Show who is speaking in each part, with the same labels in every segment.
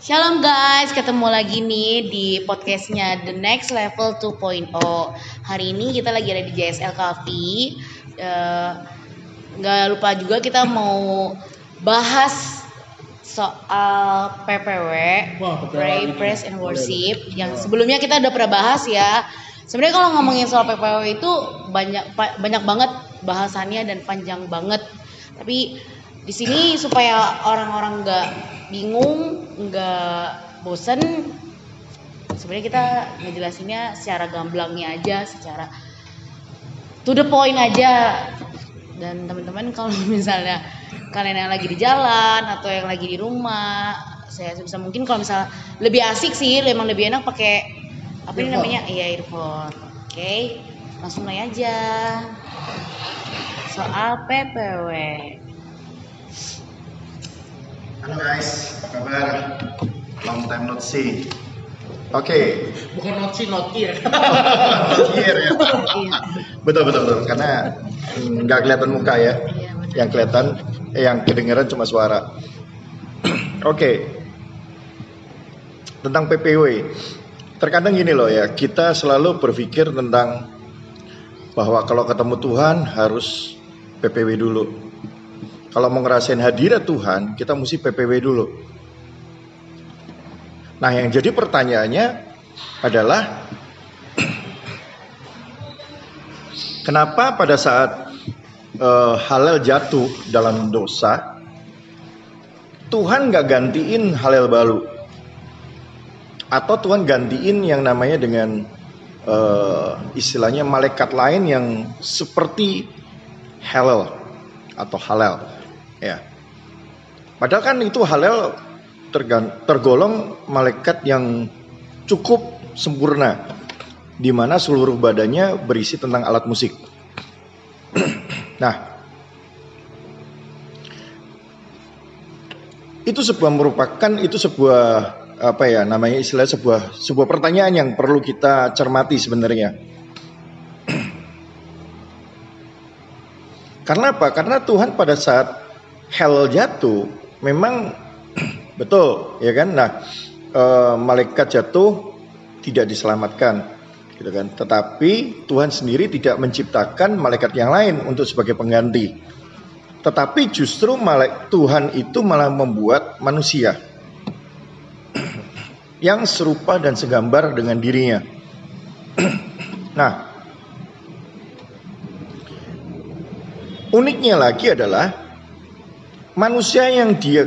Speaker 1: Shalom guys, ketemu lagi nih di podcastnya The Next Level 2.0 Hari ini kita lagi ada di JSL Coffee Eh, Nggak lupa juga kita mau bahas soal PPW
Speaker 2: Wah,
Speaker 1: Pray. Praise and Worship Yang sebelumnya kita udah pernah bahas ya. Sebenarnya kalau ngomongin soal PPW itu banyak banyak banget bahasannya dan panjang banget. Tapi di sini supaya orang-orang nggak bingung, nggak bosen, sebenarnya kita ngejelasinnya secara gamblangnya aja, secara to the point aja. Dan teman-teman kalau misalnya kalian yang lagi di jalan atau yang lagi di rumah, saya sebisa mungkin kalau misalnya lebih asik sih, memang lebih enak pakai apa ini namanya? Iya earphone. Oke, langsung mulai aja. Soal PPW.
Speaker 3: Halo guys, apa kabar? Long time not see. Oke,
Speaker 2: Bukan not see, not ear.
Speaker 3: not here ya. Betul betul betul, karena mm, nggak kelihatan muka ya.
Speaker 1: Iya.
Speaker 3: Yang kelihatan, eh, yang kedengeran cuma suara. Oke, tentang PPW. Terkadang gini loh ya, kita selalu berpikir tentang bahwa kalau ketemu Tuhan harus PPW dulu. Kalau mau ngerasain hadirat Tuhan, kita mesti PPW dulu. Nah, yang jadi pertanyaannya adalah kenapa pada saat eh, halal jatuh dalam dosa, Tuhan nggak gantiin halal baru, atau Tuhan gantiin yang namanya dengan eh, istilahnya malaikat lain yang seperti halal atau halal, ya. Padahal kan itu halal tergolong malaikat yang cukup sempurna di mana seluruh badannya berisi tentang alat musik. nah, itu sebuah merupakan itu sebuah apa ya namanya istilah sebuah sebuah pertanyaan yang perlu kita cermati sebenarnya. Karena apa? Karena Tuhan pada saat hell jatuh memang betul ya kan. Nah, eh, malaikat jatuh tidak diselamatkan gitu kan. Tetapi Tuhan sendiri tidak menciptakan malaikat yang lain untuk sebagai pengganti. Tetapi justru malaik Tuhan itu malah membuat manusia yang serupa dan segambar dengan dirinya. nah, uniknya lagi adalah manusia yang dia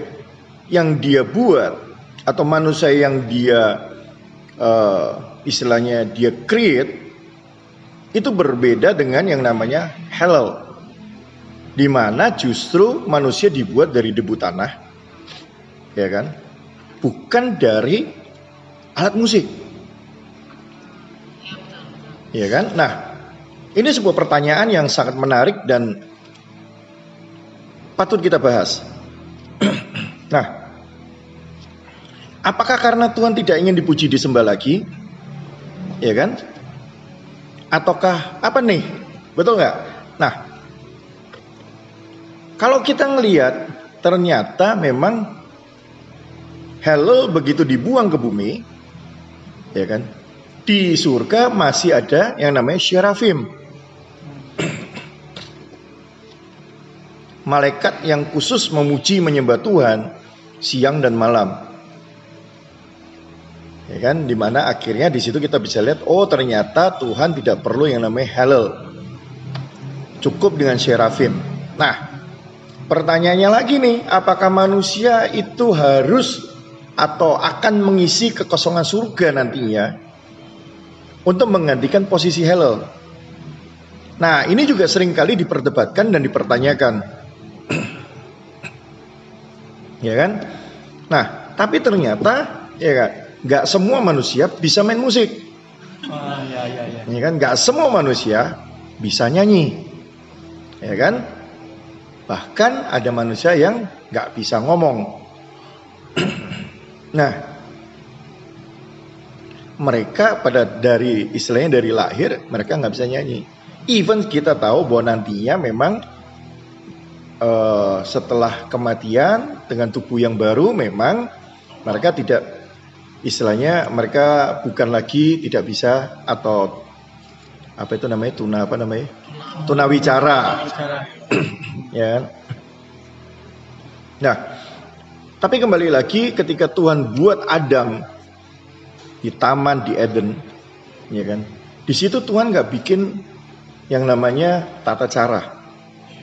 Speaker 3: yang dia buat atau manusia yang dia eh, istilahnya dia create itu berbeda dengan yang namanya halal. Di mana justru manusia dibuat dari debu tanah ya kan? Bukan dari alat musik. Ya kan? Nah ini sebuah pertanyaan yang sangat menarik dan patut kita bahas. Nah apakah karena Tuhan tidak ingin dipuji disembah lagi? Ya kan? Ataukah apa nih? Betul nggak? Nah kalau kita ngelihat ternyata memang Halal begitu dibuang ke bumi, ya kan? Di surga masih ada yang namanya Sherafim. Malaikat yang khusus memuji menyembah Tuhan siang dan malam. Ya kan? Di mana akhirnya di situ kita bisa lihat, oh ternyata Tuhan tidak perlu yang namanya halal. Cukup dengan Sherafim. Nah, Pertanyaannya lagi nih, apakah manusia itu harus atau akan mengisi kekosongan surga nantinya untuk menggantikan posisi halal? Nah, ini juga sering kali diperdebatkan dan dipertanyakan. Ya kan? Nah, tapi ternyata ya kan, nggak semua manusia bisa main musik.
Speaker 2: Ah, ya, ya, ya.
Speaker 3: Ya kan? Nggak semua manusia bisa nyanyi. Ya kan? Bahkan ada manusia yang nggak bisa ngomong. nah, mereka pada dari istilahnya dari lahir mereka nggak bisa nyanyi. Even kita tahu bahwa nantinya memang eh, setelah kematian dengan tubuh yang baru memang Mereka tidak istilahnya mereka bukan lagi tidak bisa atau apa itu namanya tuna apa namanya tuna wicara ya? Nah, tapi kembali lagi ketika Tuhan buat Adam di taman di Eden, ya kan? Di situ Tuhan nggak bikin yang namanya tata cara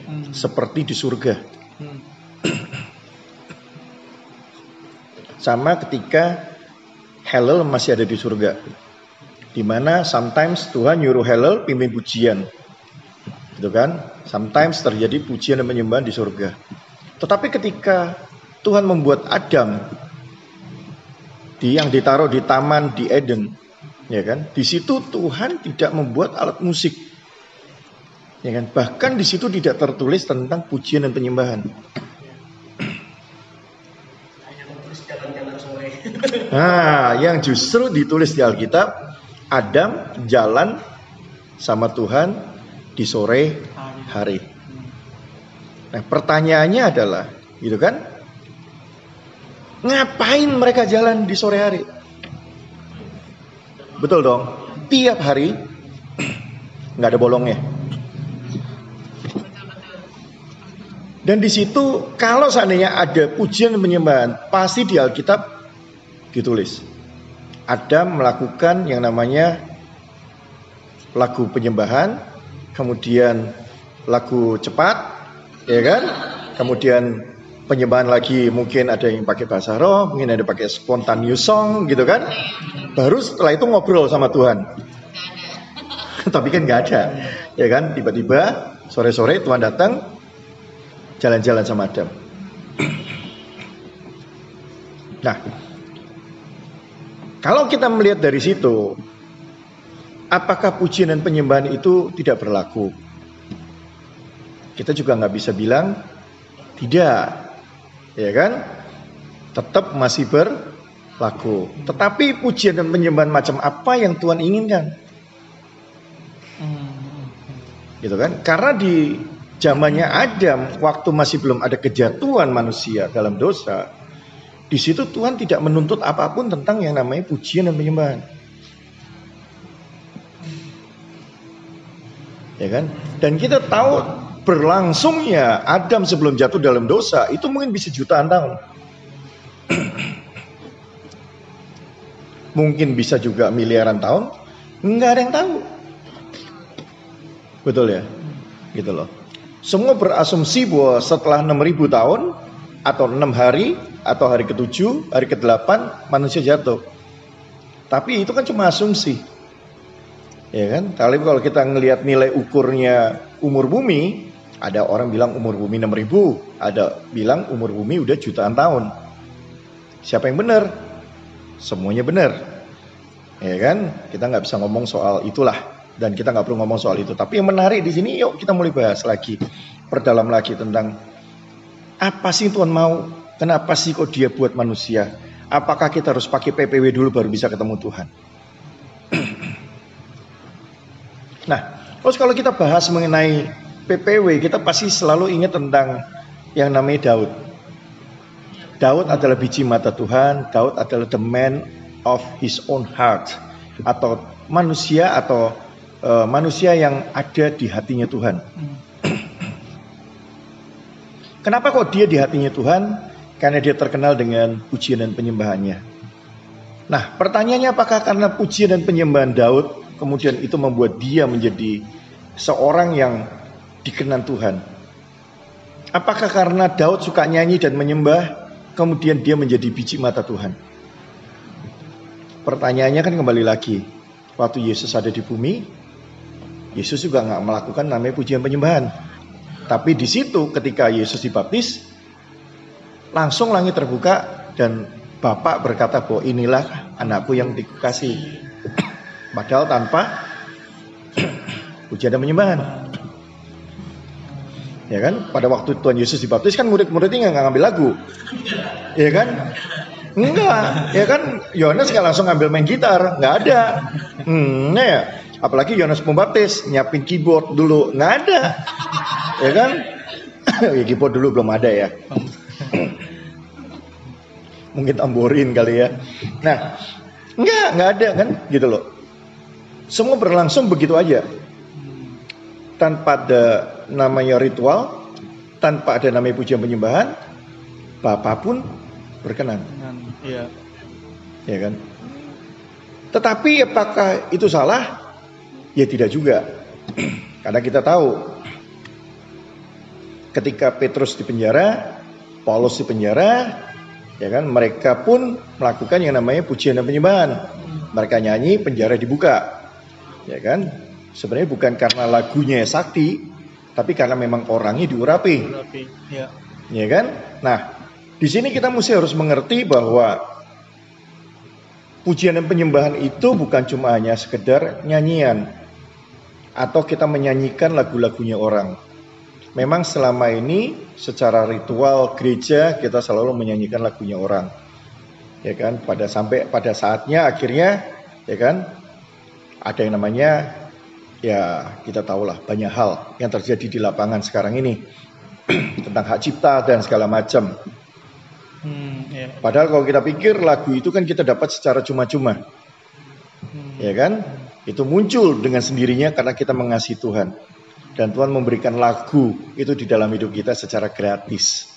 Speaker 2: Hmm.
Speaker 3: seperti di surga.
Speaker 2: Hmm.
Speaker 3: Sama ketika Hallel masih ada di surga. Di mana sometimes Tuhan nyuruh Hallel pimpin pujian. Gitu kan? Sometimes terjadi pujian dan penyembahan di surga. Tetapi ketika Tuhan membuat Adam di yang ditaruh di taman di Eden, ya kan? Di situ Tuhan tidak membuat alat musik. Ya kan? Bahkan di situ tidak tertulis tentang pujian dan penyembahan. Nah, yang justru ditulis di Alkitab, Adam jalan sama Tuhan di sore hari. Nah, pertanyaannya adalah, gitu kan? Ngapain mereka jalan di sore hari? Betul dong. Tiap hari nggak ada bolongnya. Dan di situ kalau seandainya ada pujian penyembahan, pasti di Alkitab ditulis. Adam melakukan yang namanya lagu penyembahan, kemudian lagu cepat, ya kan? Kemudian penyembahan lagi mungkin ada yang pakai bahasa roh, mungkin ada pakai spontaneous song gitu kan. Baru setelah itu ngobrol sama Tuhan. Tapi kan nggak ada, ya kan? Tiba-tiba sore-sore Tuhan datang jalan-jalan sama Adam. Nah, kalau kita melihat dari situ, apakah pujian dan penyembahan itu tidak berlaku? Kita juga nggak bisa bilang tidak, ya kan? Tetap masih berlaku. Tetapi pujian dan penyembahan macam apa yang Tuhan inginkan?
Speaker 2: Hmm.
Speaker 3: Gitu kan? Karena di zamannya Adam, waktu masih belum ada kejatuhan manusia dalam dosa, di situ Tuhan tidak menuntut apa pun tentang yang namanya pujian dan penyembahan. Ya kan? Dan kita tahu berlangsungnya Adam sebelum jatuh dalam dosa itu mungkin bisa jutaan tahun. mungkin bisa juga miliaran tahun. Nggak ada yang tahu. Betul ya? Gitu loh. Semua berasumsi bahwa setelah 6000 tahun atau enam hari atau hari ketujuh, hari ke-8 manusia jatuh. Tapi itu kan cuma asumsi. Ya kan? Tapi kalau kita ngelihat nilai ukurnya umur bumi, ada orang bilang umur bumi 6000, ada bilang umur bumi udah jutaan tahun. Siapa yang benar? Semuanya benar. Ya kan? Kita nggak bisa ngomong soal itulah dan kita nggak perlu ngomong soal itu. Tapi yang menarik di sini, yuk kita mulai bahas lagi, perdalam lagi tentang apa sih Tuhan mau? Kenapa sih kok dia buat manusia? Apakah kita harus pakai PPW dulu baru bisa ketemu Tuhan? nah, terus kalau kita bahas mengenai PPW, kita pasti selalu ingat tentang yang namanya Daud. Daud adalah biji mata Tuhan, Daud adalah the man of his own heart atau manusia atau uh, manusia yang ada di hatinya Tuhan. Kenapa kok dia di hatinya Tuhan? Karena dia terkenal dengan pujian dan penyembahannya. Nah, pertanyaannya apakah karena pujian dan penyembahan Daud kemudian itu membuat dia menjadi seorang yang dikenan Tuhan? Apakah karena Daud suka nyanyi dan menyembah kemudian dia menjadi biji mata Tuhan? Pertanyaannya kan kembali lagi, waktu Yesus ada di bumi, Yesus juga nggak melakukan namanya pujian penyembahan. Tapi di situ ketika Yesus dibaptis, langsung langit terbuka dan Bapak berkata bahwa inilah anakku yang dikasih. Padahal tanpa pujian dan penyembahan. Ya kan? Pada waktu Tuhan Yesus dibaptis kan murid-muridnya nggak ngambil lagu. Ya kan? Enggak, ya kan Yohanes nggak langsung ngambil main gitar, nggak ada. Hmm, ya. Apalagi Yohanes pembaptis nyiapin keyboard dulu, nggak ada. Ya kan? ya keyboard dulu belum ada ya. mungkin tamborin kali ya. Nah, enggak, enggak ada kan gitu loh. Semua berlangsung begitu aja. Tanpa ada namanya ritual, tanpa ada namanya pujian penyembahan, Bapak pun berkenan,
Speaker 4: iya.
Speaker 3: ya kan? Tetapi apakah itu salah? Ya tidak juga. Karena kita tahu ketika Petrus di penjara, Paulus di penjara, ya kan mereka pun melakukan yang namanya pujian dan penyembahan. Mereka nyanyi, penjara dibuka. Ya kan? Sebenarnya bukan karena lagunya sakti, tapi karena memang orangnya diurapi.
Speaker 4: Ya.
Speaker 3: Ya kan? Nah, di sini kita mesti harus mengerti bahwa pujian dan penyembahan itu bukan cuma hanya sekedar nyanyian atau kita menyanyikan lagu-lagunya orang. Memang selama ini secara ritual gereja kita selalu menyanyikan lagunya orang. Ya kan? Pada sampai pada saatnya akhirnya ya kan ada yang namanya ya kita tahulah banyak hal yang terjadi di lapangan sekarang ini tentang hak cipta dan segala macam.
Speaker 4: Hmm, ya.
Speaker 3: Padahal kalau kita pikir lagu itu kan kita dapat secara cuma-cuma,
Speaker 4: Hmm.
Speaker 3: ya kan? Itu muncul dengan sendirinya karena kita mengasihi Tuhan. Dan Tuhan memberikan lagu itu di dalam hidup kita secara gratis.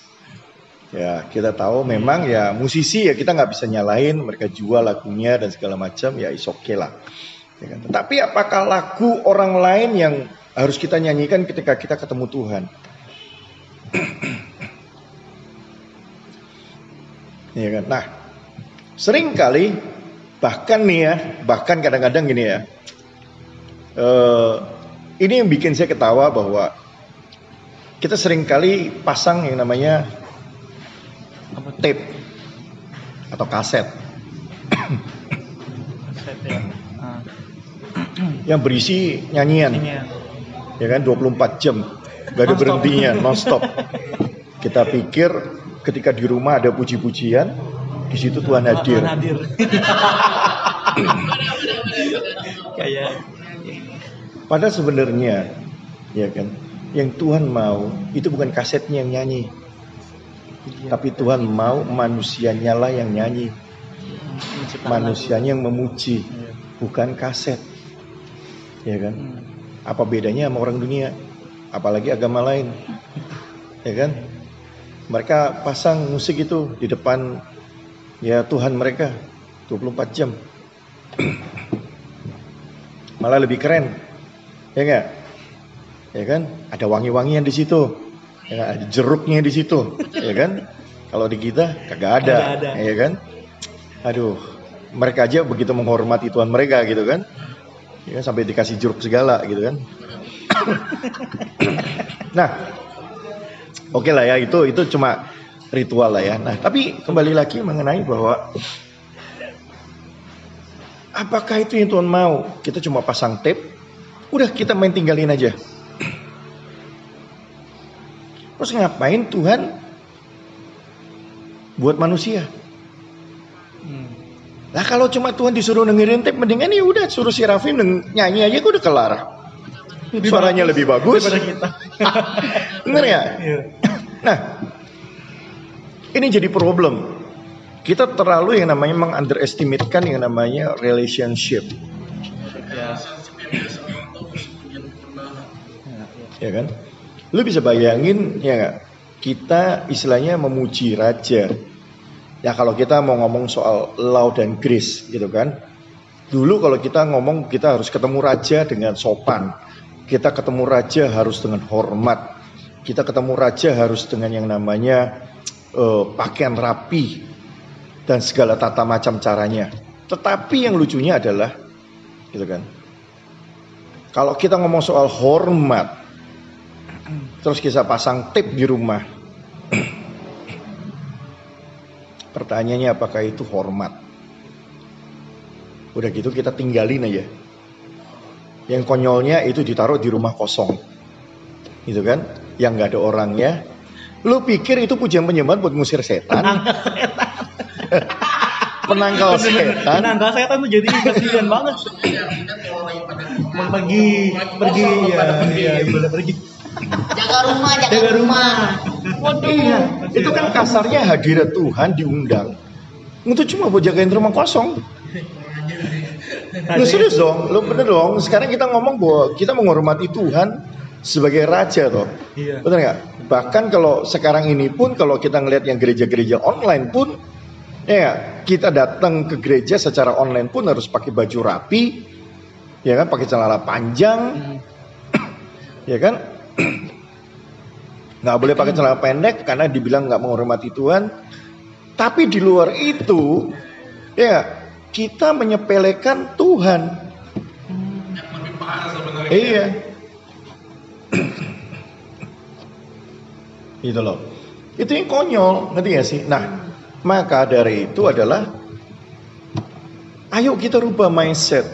Speaker 3: Ya, kita tahu memang ya musisi ya kita nggak bisa nyalain, mereka jual lagunya dan segala macam ya is okay lah. Ya kan? Tetapi apakah lagu orang lain yang harus kita nyanyikan ketika kita ketemu Tuhan? Ya kan? Nah, sering kali bahkan nih ya, bahkan kadang-kadang gini ya. eh, ini yang bikin saya ketawa bahwa kita sering kali pasang yang namanya
Speaker 4: Apa
Speaker 3: tape atau kaset
Speaker 4: Kaset ya. Ah,
Speaker 3: yang berisi nyanyian,
Speaker 4: ya.
Speaker 3: kan 24 jam, gak ada berhentinya, nonstop. Kita pikir ketika di rumah ada puji-pujian, di situ Tuhan hadir.
Speaker 4: Tuhan hadir. Kayak
Speaker 3: Padahal sebenarnya, ya kan, yang Tuhan mau itu bukan kasetnya yang nyanyi,
Speaker 4: Iya.
Speaker 3: tapi Tuhan mau manusianya lah yang nyanyi,
Speaker 4: Menciptakan
Speaker 3: manusianya yang memuji.
Speaker 4: Iya.
Speaker 3: bukan kaset, ya kan?
Speaker 4: Hmm.
Speaker 3: Apa bedanya sama orang dunia? Apalagi agama lain, ya kan? Mereka pasang musik itu di depan ya Tuhan mereka 24 jam. Malah lebih keren. Ya enggak? Ya kan? Ada wangi-wangian di situ. Ya? Ada jeruknya di situ, ya kan? Kalau di kita kagak ada,
Speaker 4: ada.
Speaker 3: ya kan? Aduh, mereka aja begitu menghormati Tuhan mereka gitu kan? Ya, sampai dikasih jeruk segala gitu kan? nah, oke lah ya itu itu cuma ritual lah ya. Nah, tapi kembali lagi mengenai bahwa apakah itu yang Tuhan mau? Kita cuma pasang tape, udah kita main tinggalin aja. Terus ngapain Tuhan buat manusia? Lah kalau cuma Tuhan disuruh dengerin tape, mendingan ya udah suruh si Raffi deng- nyanyi aja udah kelar. Suaranya lebih bagus.
Speaker 4: daripada kita.
Speaker 3: Bener ya?
Speaker 4: Iya.
Speaker 3: Nah, ini jadi problem. Kita terlalu yang namanya meng-underestimate-kan yang namanya relationship,
Speaker 4: Ya.
Speaker 3: ya kan? Lu bisa bayangin ya nggak? Kita istilahnya memuji raja. Ya kalau kita mau ngomong soal law dan grace gitu kan. Dulu kalau kita ngomong kita harus ketemu raja dengan sopan. Kita ketemu raja harus dengan hormat. Kita ketemu raja harus dengan yang namanya eh, pakaian rapi dan segala tata macam caranya. Tetapi yang lucunya adalah gitu kan. Kalau kita ngomong soal hormat, terus kita pasang tape di rumah. Pertanyaannya apakah itu hormat? Udah gitu kita tinggalin aja. Yang konyolnya itu ditaruh di rumah kosong. Gitu kan? Yang nggak ada orangnya. Lu pikir itu pujian penyembahan buat ngusir setan? Penangkal setan?
Speaker 4: Penangkal setan tuh jadi kasihan banget. Mau pergi, pergi ya, iya, boleh pergi.
Speaker 1: Jaga rumah, jaga,
Speaker 4: Jaga
Speaker 1: rumah.
Speaker 4: rumah.
Speaker 3: Iya, itu kan kasarnya hadirat Tuhan diundang Itu cuma buat jagain rumah kosong. Lu serius dong, lu bener dong. Sekarang kita ngomong bahwa kita menghormati Tuhan sebagai raja toh.
Speaker 4: Iya.
Speaker 3: Bener nggak? Bahkan kalau sekarang ini pun kalau kita ngelihat yang gereja-gereja online pun ya kita datang ke gereja secara online pun harus pakai baju rapi, ya kan? Pakai celana panjang,
Speaker 4: Hmm.
Speaker 3: ya kan? Nggak boleh pakai celana pendek karena dibilang nggak menghormati Tuhan. Tapi di luar itu, ya kita menyepelekan Tuhan.
Speaker 2: Lebih parah sebenarnya.
Speaker 3: Iya. Itu loh. Itu yang konyol, ngerti gak sih? Nah, maka dari itu adalah ayo kita rubah mindset.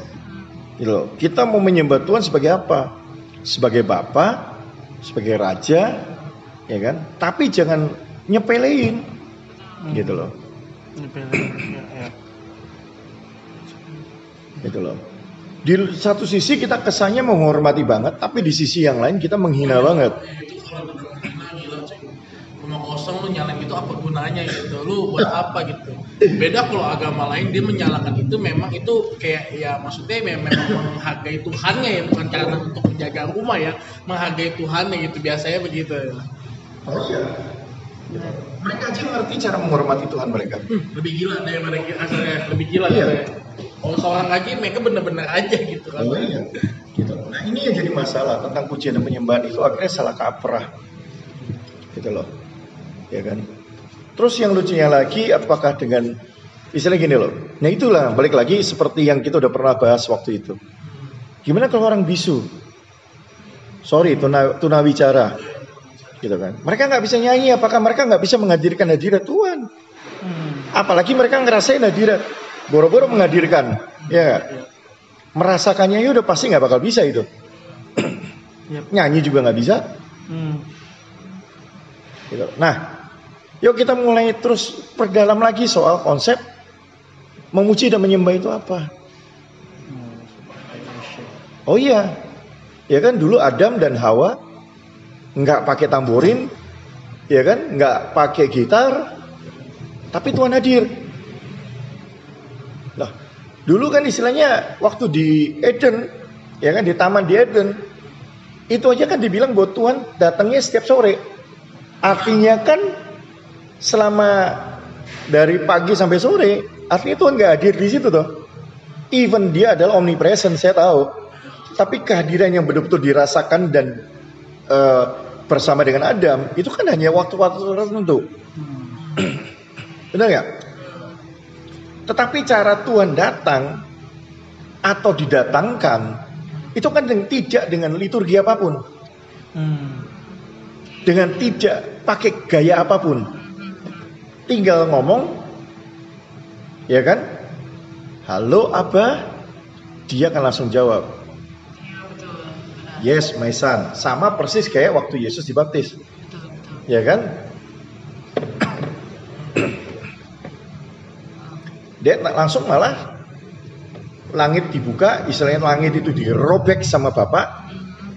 Speaker 3: Gitu loh. Kita mau menyembah Tuhan sebagai apa? Sebagai Bapa, sebagai Raja, ya kan? Tapi jangan nyepelein, gitu loh.
Speaker 4: Pilih. Ya, ya.
Speaker 3: gitu loh. Di satu sisi kita kesannya menghormati banget, tapi di sisi yang lain kita menghina banget.
Speaker 2: itu kalau rumah kosong lu nyalain itu apa gunanya gitu lu buat apa gitu beda kalau agama lain dia menyalakan itu memang itu kayak ya maksudnya memang menghargai Tuhannya ya bukan karena untuk menjaga rumah ya menghargai Tuhannya gitu biasanya begitu
Speaker 3: Oh iya. Mereka aja ngerti cara menghormati Tuhan mereka.
Speaker 2: Hmm, lebih gila daripada kita asalnya lebih gila
Speaker 3: Iya.
Speaker 2: katanya. Kalau seorang lagi mereka bener-bener aja gitu kan
Speaker 3: Oh iya. Gitu. Nah ini yang jadi masalah tentang pujian dan penyembahan itu akhirnya salah kaprah. Gitu loh. Ya kan. Terus yang lucunya lagi apakah dengan Misalnya gini loh. Nah itulah balik lagi seperti yang kita udah pernah bahas waktu itu. Gimana kalau orang bisu? Sorry, tuna, tunawicara. Gitu kan. Mereka nggak bisa nyanyi, apakah mereka nggak bisa menghadirkan hadirat Tuhan?
Speaker 4: Hmm.
Speaker 3: Apalagi mereka ngerasain hadirat. Boro-boro menghadirkan. Ya? Merasakannya ya udah pasti nggak bakal bisa itu.
Speaker 4: Yap.
Speaker 3: Nyanyi juga nggak bisa.
Speaker 4: Hmm.
Speaker 3: Gitu. Nah, yuk kita mulai terus perdalam lagi soal konsep memuji dan menyembah itu apa. Oh iya, ya kan dulu Adam dan Hawa nggak pakai tamborin, ya kan, nggak pakai gitar, tapi Tuhan hadir. Dulu kan istilahnya waktu di Eden, ya kan di taman di Eden, itu aja kan dibilang bahwa Tuhan datangnya setiap sore. Artinya kan selama dari pagi sampai sore, artinya Tuhan nggak hadir di situ toh. Even dia adalah omnipresent, saya tahu. Tapi kehadiran yang betul-betul dirasakan dan eh, bersama dengan Adam itu kan hanya waktu-waktu tertentu. Benar nggak? Tetapi cara Tuhan datang atau didatangkan itu kan dengan- tidak dengan liturgi apa pun,
Speaker 4: Hmm.
Speaker 3: dengan tidak pakai gaya apa pun. Tinggal ngomong, ya kan? Halo Abah, dia akan langsung jawab. Yes, my son. Sama persis kayak waktu Yesus dibaptis. Ya kan? Dia langsung malah langit dibuka, istilahnya langit itu dirobek sama Bapak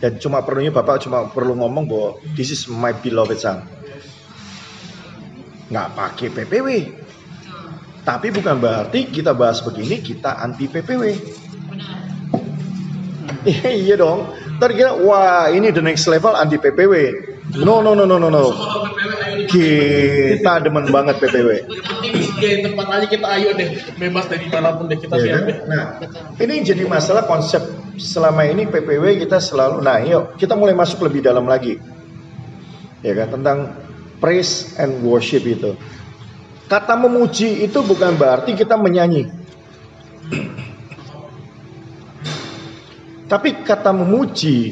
Speaker 3: dan cuma perlunya Bapak cuma perlu ngomong bahwa this is my beloved son. Nggak pakai PPW. Tapi bukan berarti kita bahas begini kita anti PPW. Iya iya dong. Ntar kira wah ini the next level anti PPW. No no no no no no. Kita demen banget PPW.
Speaker 2: di tempat aja kita ayo deh bebas dari mana pun deh kita
Speaker 3: Iya
Speaker 2: siap
Speaker 3: kan?
Speaker 2: deh
Speaker 3: Nah, ini jadi masalah konsep selama ini PPW kita selalu nah yuk kita mulai masuk lebih dalam lagi. Ya kan tentang praise and worship itu. Kata memuji itu bukan berarti kita menyanyi. Tapi kata memuji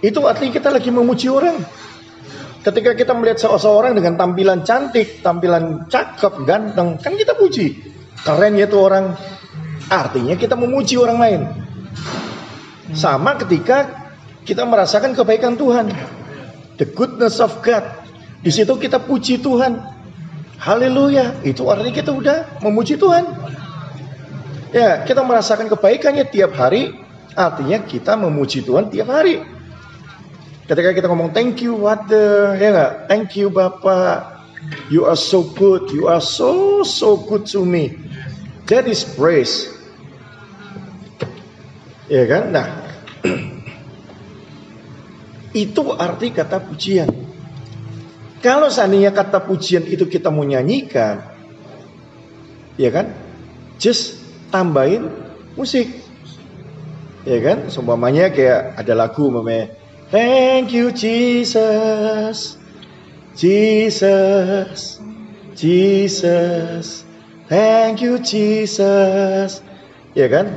Speaker 3: itu artinya kita lagi memuji orang. Ketika kita melihat seseorang dengan tampilan cantik, tampilan cakep, ganteng, kan kita puji. Keren ya tuh orang. Artinya kita memuji orang lain. Sama ketika kita merasakan kebaikan Tuhan. The goodness of God. Di situ kita puji Tuhan. Haleluya. Itu artinya kita udah memuji Tuhan. Ya, kita merasakan kebaikannya tiap hari. Artinya kita memuji Tuhan tiap hari. Ketika kita ngomong thank you Father, ya nggak? Thank you Bapak. You are so good. You are so so good to me. That is praise. Ya kan? Nah, itu arti kata pujian. Kalau seandainya kata pujian itu kita mau nyanyikan, ya kan? Just tambahin musik. Ya kan? Seumpamanya kayak ada lagu namanya Thank you Jesus. Jesus. Jesus. Thank you Jesus. Ya kan?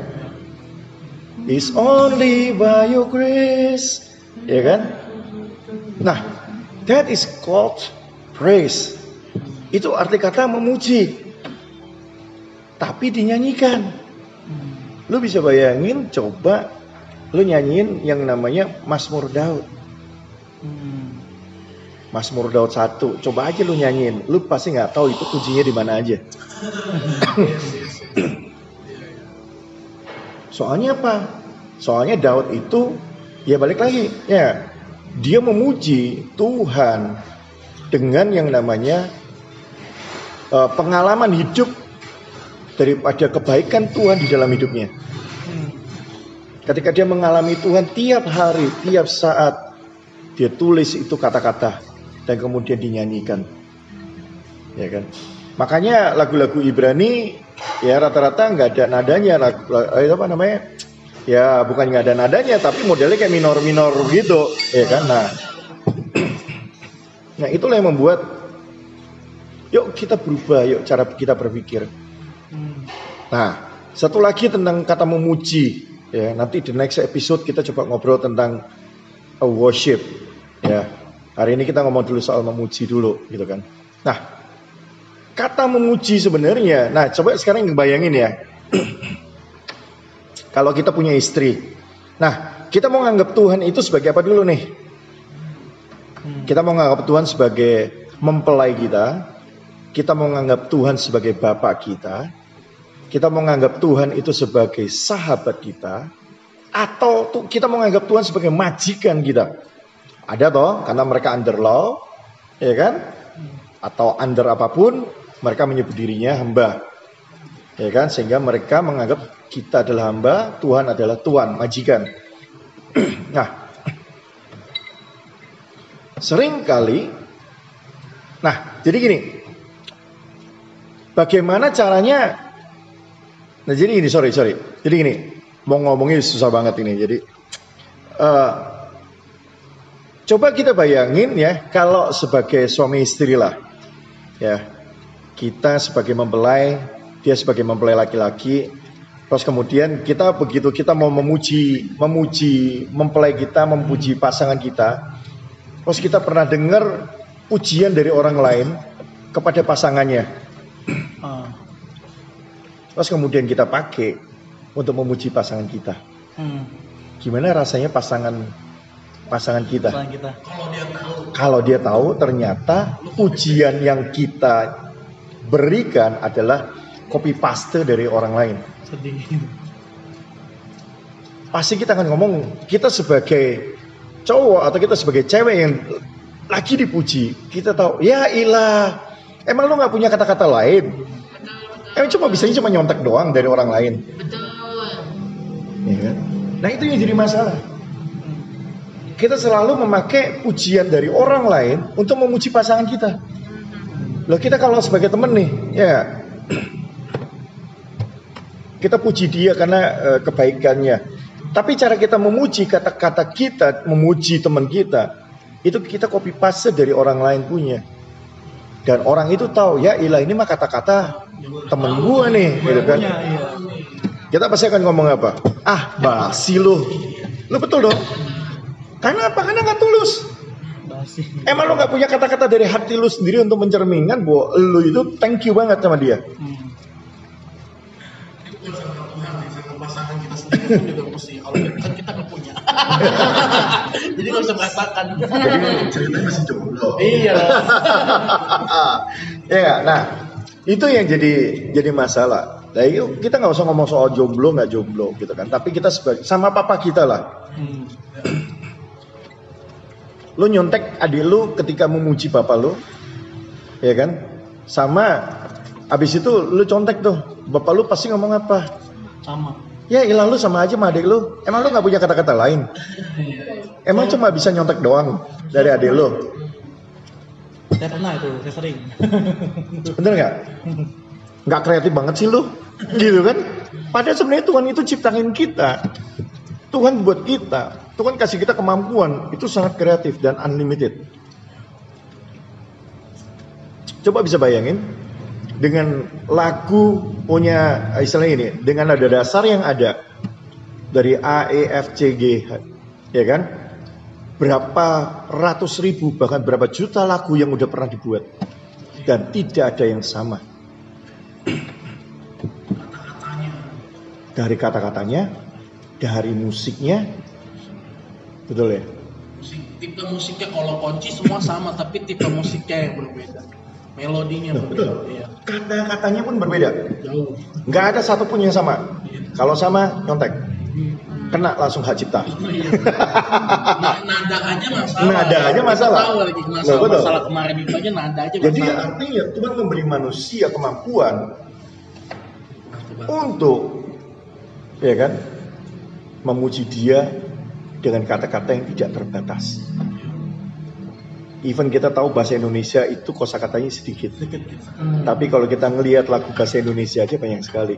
Speaker 3: It's only by your grace. Ya kan? Nah, that is called praise. Itu arti kata memuji. Tapi dinyanyikan. Lu bisa bayangin coba lu nyanyiin yang namanya Mazmur Daud.
Speaker 4: Hmm.
Speaker 3: Mazmur Daud 1. Coba aja lu nyanyiin. Lu pasti nggak tahu itu kuncinya di mana aja. Soalnya apa? Soalnya Daud itu ya balik lagi ya dia memuji Tuhan dengan yang namanya eh, pengalaman hidup daripada kebaikan Tuhan di dalam hidupnya. Ketika dia mengalami Tuhan tiap hari, tiap saat dia tulis itu kata-kata dan kemudian dinyanyikan. Ya kan? Makanya lagu-lagu Ibrani ya rata-rata nggak ada nadanya lagu, eh, apa namanya? Ya bukan nggak ada nadanya tapi modelnya kayak minor-minor gitu, ya kan? Nah, nah itulah yang membuat yuk kita berubah, yuk cara kita berpikir.
Speaker 4: Hmm.
Speaker 3: Nah, satu lagi tentang kata memuji. Ya, nanti di next episode kita coba ngobrol tentang uh, worship. Ya, hari ini kita ngomong dulu soal memuji dulu, gitu kan. Nah, kata memuji sebenarnya. Nah, coba sekarang ngebayangin ya. Kalau kita punya istri. Nah, kita mau nganggap Tuhan itu sebagai apa dulu nih?
Speaker 4: Hmm.
Speaker 3: Kita mau nganggap Tuhan sebagai mempelai kita. Kita mau nganggap Tuhan sebagai bapak kita. Kita mau nganggap Tuhan itu sebagai sahabat kita. Atau kita mau nganggap Tuhan sebagai majikan kita. Ada toh, karena mereka under law, ya kan? Atau under apa pun, mereka menyebut dirinya hamba. Ya kan? Sehingga mereka menganggap kita adalah hamba, Tuhan adalah tuan, majikan. nah, sering kali Nah, jadi gini. Bagaimana caranya Nah, jadi gini, sorry, sorry. Jadi gini, mau ngomongnya susah banget ini. Jadi eh, coba kita bayangin ya, kalau sebagai suami istri lah, ya, kita sebagai mempelai, dia sebagai mempelai laki-laki, terus kemudian kita begitu kita mau memuji, memuji mempelai kita, memuji pasangan kita, terus kita pernah dengar pujian dari orang lain kepada pasangannya.
Speaker 4: Ah.
Speaker 3: Terus kemudian kita pakai untuk memuji pasangan kita.
Speaker 4: Hmm.
Speaker 3: Gimana rasanya pasangan pasangan kita?
Speaker 4: Selain kita.
Speaker 2: Kalau dia tahu
Speaker 3: Kalau dia tahu ternyata pujian yang kita berikan adalah copy paste dari orang lain.
Speaker 4: Sedih.
Speaker 3: Pasti kita akan ngomong kita sebagai cowok atau kita sebagai cewek yang lagi dipuji, kita tahu ya ilah, emang lu nggak punya kata-kata lain? Emang cuma bisanya cuma nyontek doang dari orang lain,
Speaker 1: Betul.
Speaker 3: ya kan? Nah itu yang jadi masalah. Kita selalu memakai pujian dari orang lain untuk memuji pasangan kita. Loh kita kalau sebagai temen nih, ya kita puji dia karena eh, kebaikannya. Tapi cara kita memuji kata-kata kita, memuji teman kita, itu kita copy paste dari orang lain punya. Dan orang itu tahu ya ilah ini mah kata-kata temen gua nih, gitu kan.
Speaker 4: Punya, iya.
Speaker 3: Kita pasti akan ngomong apa? Ah, basi lu. Lu betul dong. Karena apa? Karena nggak tulus. Emang lu nggak punya kata-kata dari hati lu sendiri untuk mencerminkan bahwa lu itu thank you banget sama dia.
Speaker 4: Hmm.
Speaker 2: itu bukan sama Tuhan sih, sama pasangan kita sendiri pun juga mesti. Kalau kita kan kita nggak punya. Jadi nggak bisa merasakan.
Speaker 3: Jadi ceritanya masih jomblo.
Speaker 2: iya.
Speaker 3: ya, nah itu yang jadi jadi masalah. Nah, itu kita nggak usah ngomong soal jomblo nggak jomblo gitu kan. Tapi kita sebagai sama papa kita lah.
Speaker 4: Hmm.
Speaker 3: Lu nyontek adik lu ketika memuji bapak lu. ya kan? Sama abis itu lu contek tuh, bapak lu pasti ngomong apa?
Speaker 4: Sama.
Speaker 3: Ya ilah lu sama aja sama adik lu. Emang lu nggak punya kata-kata lain? Emang cuma bisa nyontek doang dari adik lu?
Speaker 4: Saya pernah itu, saya sering.
Speaker 3: Bener nggak? Nggak kreatif banget sih lu, gitu kan? Padahal sebenarnya Tuhan itu ciptain kita. Tuhan buat kita, Tuhan kasih kita kemampuan itu sangat kreatif dan unlimited. Coba bisa bayangin dengan lagu punya istilahnya ini, dengan nada dasar yang ada dari A, E, F, C, G, H, ya kan? Berapa ratus ribu bahkan berapa juta lagu yang udah pernah dibuat dan tidak ada yang sama dari kata-katanya, dari musiknya, betul ya?
Speaker 2: musik tipe musiknya kalau kunci semua sama tapi tipe musiknya yang berbeda melodinya
Speaker 3: Betul.
Speaker 2: berbeda iya
Speaker 3: Kata-katanya pun berbeda.
Speaker 2: jauh
Speaker 3: Nggak ada satupun yang sama. Kalau sama, nyontek. Kena langsung hak cipta.
Speaker 2: Iya. Nah, nada aja masalah
Speaker 3: Nada aja masalah.
Speaker 2: tahu lagi masalah, masalah kemarin itu aja nada aja
Speaker 3: Jadi
Speaker 2: masalah
Speaker 3: artinya Tuhan memberi manusia kemampuan untuk, ya kan, memuji Dia dengan kata-kata yang tidak terbatas. Even kita tahu bahasa Indonesia itu kosakatanya sedikit. Tapi kalau kita ngelihat lagu bahasa Indonesia aja banyak sekali.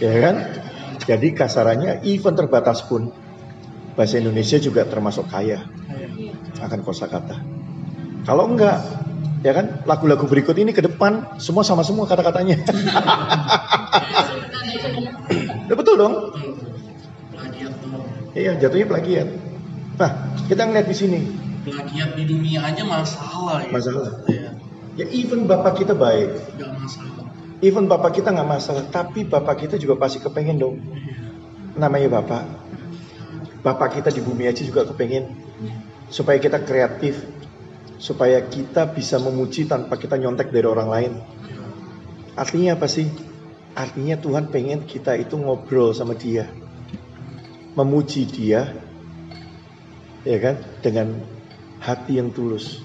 Speaker 3: Ya kan? Jadi kasarannya even terbatas pun bahasa Indonesia juga termasuk kaya akan kosakata. Kalau enggak, ya kan? Lagu-lagu berikut ini ke depan semua sama semua kata-katanya. Ya, betul dong? Iya, jatuhnya plagiat. Nah, kita ngeliat di sini.
Speaker 2: Plagiat di dunia aja masalah ya
Speaker 3: Masalah.
Speaker 2: Iya,
Speaker 3: Ya even bapak kita baik,
Speaker 2: nggak masalah
Speaker 3: even bapak kita nggak masalah, tapi bapak kita juga pasti kepengen dong. Namanya bapak. Bapak kita di bumi aja juga kepengen supaya kita kreatif, supaya kita bisa memuji tanpa kita nyontek dari orang lain. Artinya apa sih? Artinya Tuhan pengen kita itu ngobrol sama Dia, memuji Dia, ya kan, dengan hati yang tulus,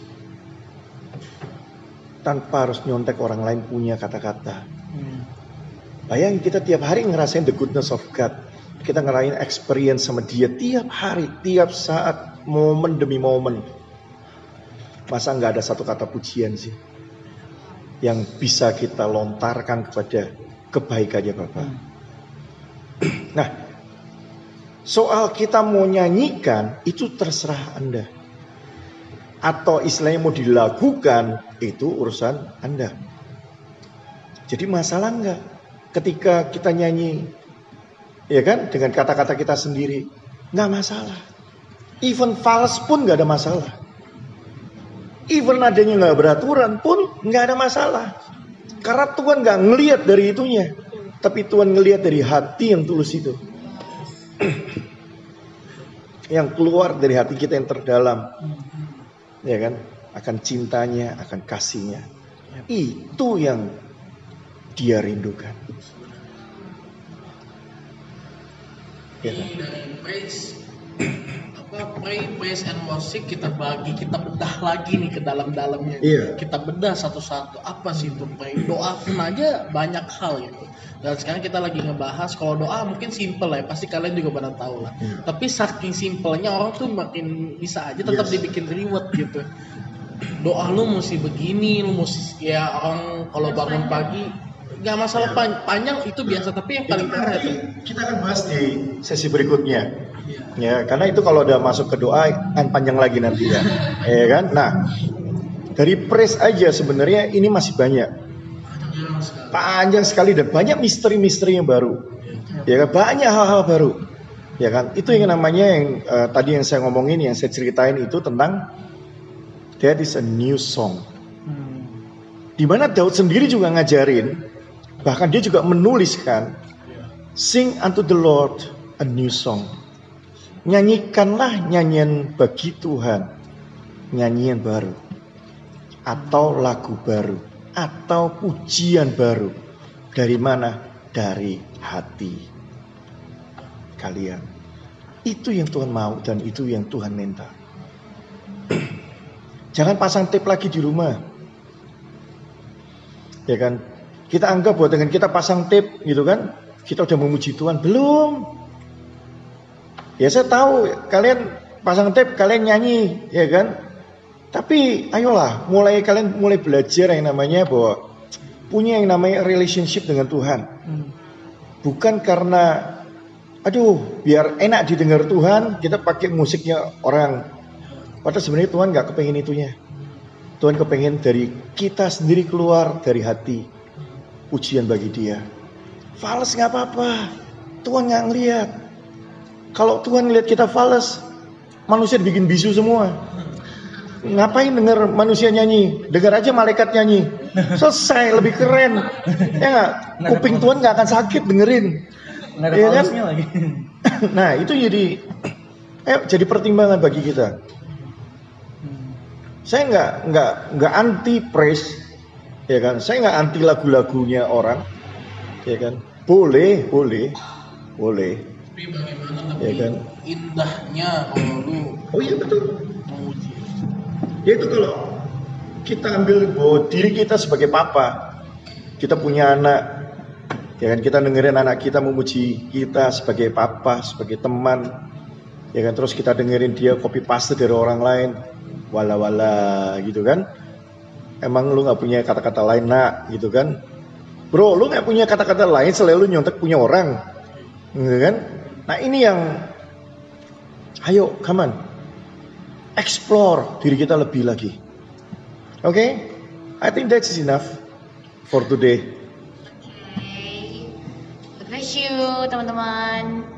Speaker 3: tanpa harus nyontek orang lain punya kata-kata.
Speaker 4: Hmm.
Speaker 3: Bayangin kita tiap hari ngerasain the goodness of God. Kita ngerasain experience sama dia tiap hari, tiap saat, momen demi momen. Masa nggak ada satu kata pujian sih yang bisa kita lontarkan kepada kebaikannya Bapak. Nah, soal kita mau nyanyikan itu terserah Anda. Atau istilahnya mau dilakukan itu urusan Anda. Jadi masalah enggak ketika kita nyanyi ya kan dengan kata-kata kita sendiri nggak masalah. Even fals pun nggak ada masalah. Even adanya nggak beraturan pun nggak ada masalah. Karena Tuhan nggak ngelihat dari itunya, tapi Tuhan ngelihat dari hati yang tulus itu. yang keluar dari hati kita yang terdalam, ya kan, akan cintanya, akan kasihnya. Itu yang dia rindukan. Ya kan?
Speaker 2: Apa pray praise and worship kita bagi kita bedah lagi nih ke dalam-dalamnya.
Speaker 3: Iya.
Speaker 2: kita bedah satu-satu. Apa sih itu pray? Doa pun aja banyak hal gitu. Dan sekarang kita lagi ngebahas kalau doa mungkin simple lah ya pasti kalian juga pada tahu lah.
Speaker 3: Iya.
Speaker 2: tapi saking simpelnya orang tuh makin bisa aja tetap
Speaker 3: Yes.
Speaker 2: dibikin reward gitu. Doa lu mesti begini lu mesti ya orang kalau bangun pagi nggak masalah pan- panjang itu biasa tapi yang paling parah itu
Speaker 3: kita akan bahas di sesi berikutnya.
Speaker 2: Iya.
Speaker 3: Ya, karena itu kalau udah masuk ke doa kan panjang lagi nanti ya. ya kan? Nah, dari praise aja sebenarnya ini masih banyak.
Speaker 2: Panjang sekali.
Speaker 3: Dan banyak misteri-misteri yang baru. Ya kan? Banyak hal-hal baru. Ya kan? Itu yang namanya yang eh, tadi yang saya ngomongin yang saya ceritain itu tentang that is a new song.
Speaker 4: Hmm.
Speaker 3: Di mana Daud sendiri juga ngajarin, bahkan dia juga menuliskan, sing unto the Lord a new song. Nyanyikanlah nyanyian bagi Tuhan, nyanyian baru, atau lagu baru, atau pujian baru. Dari mana? Dari hati kalian. Itu yang Tuhan mau dan itu yang Tuhan minta. Jangan pasang tape lagi di rumah. Ya kan? Kita anggap bahwa dengan kita pasang tape gitu kan, kita udah memuji Tuhan. Belum. Ya saya tahu kalian pasang tape, kalian nyanyi, ya kan? Tapi ayolah, mulai kalian mulai belajar yang namanya bahwa punya yang namanya relationship dengan Tuhan.
Speaker 4: Hmm.
Speaker 3: Bukan karena aduh biar enak didengar Tuhan kita pakai musiknya orang. Padahal sebenarnya Tuhan nggak kepengen itunya. Tuhan kepengen dari kita sendiri keluar dari hati ujian bagi dia. Fales nggak apa-apa. Tuhan nggak ngeliat. Kalau Tuhan ngeliat kita fales, manusia dibikin bisu semua. Ngapain denger manusia nyanyi? Dengar aja malaikat nyanyi. Selesai, lebih keren. Ya nggak? Kuping Tuhan nggak akan sakit dengerin.
Speaker 4: Nggak ada
Speaker 3: Iya kan?
Speaker 4: lagi.
Speaker 3: Nah itu jadi, eh, jadi pertimbangan bagi kita.
Speaker 4: Hmm.
Speaker 3: Saya nggak nggak nggak anti praise, ya kan? Saya nggak anti lagu-lagunya orang, ya kan? Boleh, boleh, boleh.
Speaker 2: Tapi bagaimana tapi
Speaker 3: Ya kan?
Speaker 2: indahnya kalau lu
Speaker 3: Oh iya betul.
Speaker 2: memuji.
Speaker 3: Ya itu kalau kita ambil bahwa diri kita sebagai papa, kita punya anak, ya kan? Kita dengerin anak kita memuji kita sebagai papa, sebagai teman, ya kan? Terus kita dengerin dia copy paste dari orang lain, wala wala gitu kan? Emang lu nggak punya kata-kata lain nak, gitu kan? Bro, lu nggak punya kata-kata lain selain lu nyontek punya orang, gitu kan? Nah ini yang, ayo, on, explore diri kita lebih lagi. Oke, okay? I think that's enough for today.
Speaker 1: God bless you teman-teman.